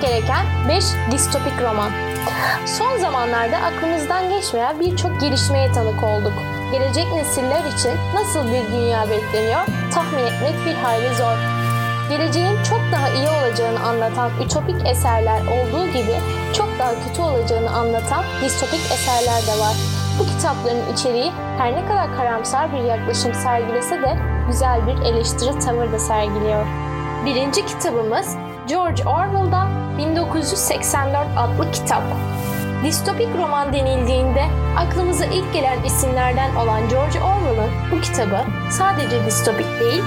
gereken 5 distopik roman. Son zamanlarda aklımızdan geçmeyen birçok gelişmeye tanık olduk. Gelecek nesiller için nasıl bir dünya bekleniyor tahmin etmek bir hayli zor. Geleceğin çok daha iyi olacağını anlatan ütopik eserler olduğu gibi çok daha kötü olacağını anlatan distopik eserler de var. Bu kitapların içeriği her ne kadar karamsar bir yaklaşım sergilese de güzel bir eleştiri tavır da sergiliyor. Birinci kitabımız George Orwell'dan 1984 adlı kitap. Distopik roman denildiğinde aklımıza ilk gelen isimlerden olan George Orwell'ın bu kitabı sadece distopik değil,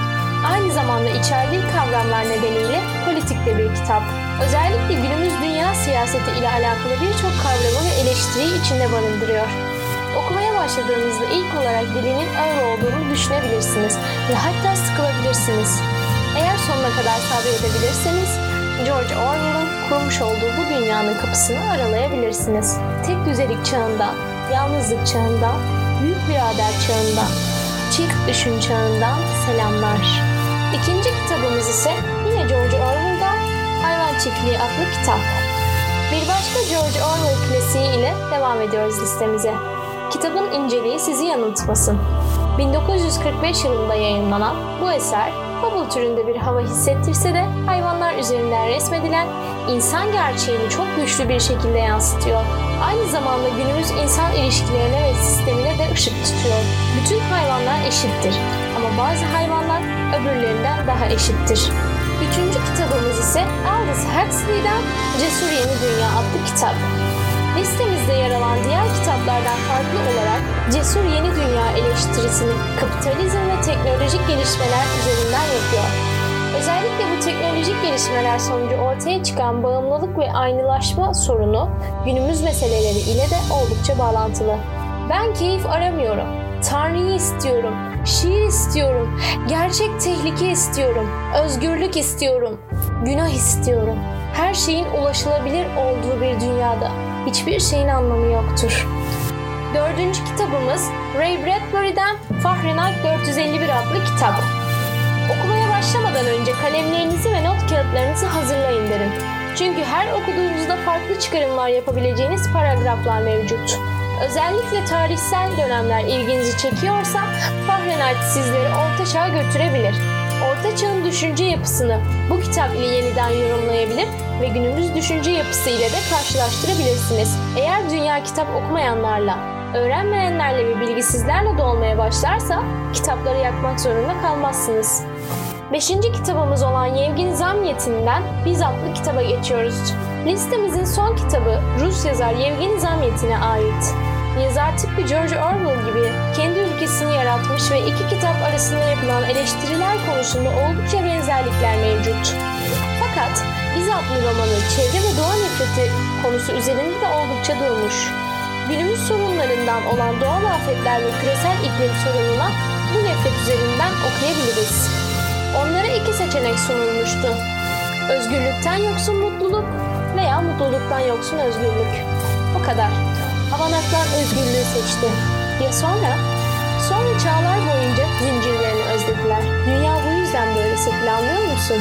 aynı zamanda içerdiği kavramlar nedeniyle politik de bir kitap. Özellikle günümüz dünya siyaseti ile alakalı birçok kavramı ve eleştiriyi içinde barındırıyor. Okumaya başladığınızda ilk olarak dilinin ağır olduğunu düşünebilirsiniz ve hatta sıkılabilirsiniz. Eğer sonuna kadar sabredebilirseniz George Orwell'ın kurmuş olduğu bu dünyanın kapısını aralayabilirsiniz. Tek düzelik çağından, yalnızlık çağından, büyük birader çağından, çift düşün çağından selamlar. İkinci kitabımız ise yine George Orwell'dan Hayvan Çiftliği adlı kitap. Bir başka George Orwell klasiği ile devam ediyoruz listemize. Kitabın inceliği sizi yanıltmasın. 1945 yılında yayınlanan bu eser Fable türünde bir hava hissettirse de hayvanlar üzerinden resmedilen insan gerçeğini çok güçlü bir şekilde yansıtıyor. Aynı zamanda günümüz insan ilişkilerine ve sistemine de ışık tutuyor. Bütün hayvanlar eşittir ama bazı hayvanlar öbürlerinden daha eşittir. Üçüncü kitabımız ise Aldous Huxley'den Cesur Yeni Dünya adlı kitap. Listemizde yer alan diğer kitaplardan farklı olarak Cesur Yeni Dünya eleştirisini kapitalizm ve teknolojik gelişmeler üzerinden yapıyor. Özellikle bu teknolojik gelişmeler sonucu ortaya çıkan bağımlılık ve aynılaşma sorunu günümüz meseleleri ile de oldukça bağlantılı. Ben keyif aramıyorum. Tanrı'yı istiyorum. Şiir istiyorum. Gerçek tehlike istiyorum. Özgürlük istiyorum. Günah istiyorum. Her şeyin ulaşılabilir olduğu bir dünyada hiçbir şeyin anlamı yoktur. Dördüncü kitabımız Ray Bradbury'den Fahrenheit 451 adlı kitap. Okumaya başlamadan önce kalemlerinizi ve not kağıtlarınızı hazırlayın derim. Çünkü her okuduğunuzda farklı çıkarımlar yapabileceğiniz paragraflar mevcut. Özellikle tarihsel dönemler ilginizi çekiyorsa Fahrenheit sizleri orta çağa götürebilir. Orta çağın düşünce yapısını bu kitap ile yeniden yorumlayabilir ve günümüz düşünce yapısı ile de karşılaştırabilirsiniz. Eğer dünya kitap okumayanlarla, öğrenmeyenlerle ve bilgisizlerle dolmaya başlarsa kitapları yakmak zorunda kalmazsınız. Beşinci kitabımız olan Yevgeni Zamyatin'den Biz adlı kitaba geçiyoruz. Listemizin son kitabı Rus yazar Yevgeni Zamyatin'e ait. Yazar tıpkı George Orwell gibi kendi ülkesini yaratmış ve iki kitap arasında yapılan eleştiriler konusunda oldukça benzerlikler mevcut. Fakat Biz adlı romanı çevre ve doğa nefreti konusu üzerinde de oldukça durmuş. Günümüz sorunlarından olan doğal afetler ve küresel iklim sorununa bu nefret üzerinden okuyabiliriz. Onlara iki seçenek sunulmuştu. Özgürlükten yoksun mutluluk veya mutluluktan yoksun özgürlük. O kadar. Avanaklar özgürlüğü seçti. Ya sonra? Sonra çağlar boyunca zincirlerini özlediler. Dünya bu yüzden böyle sıklanmıyor musun?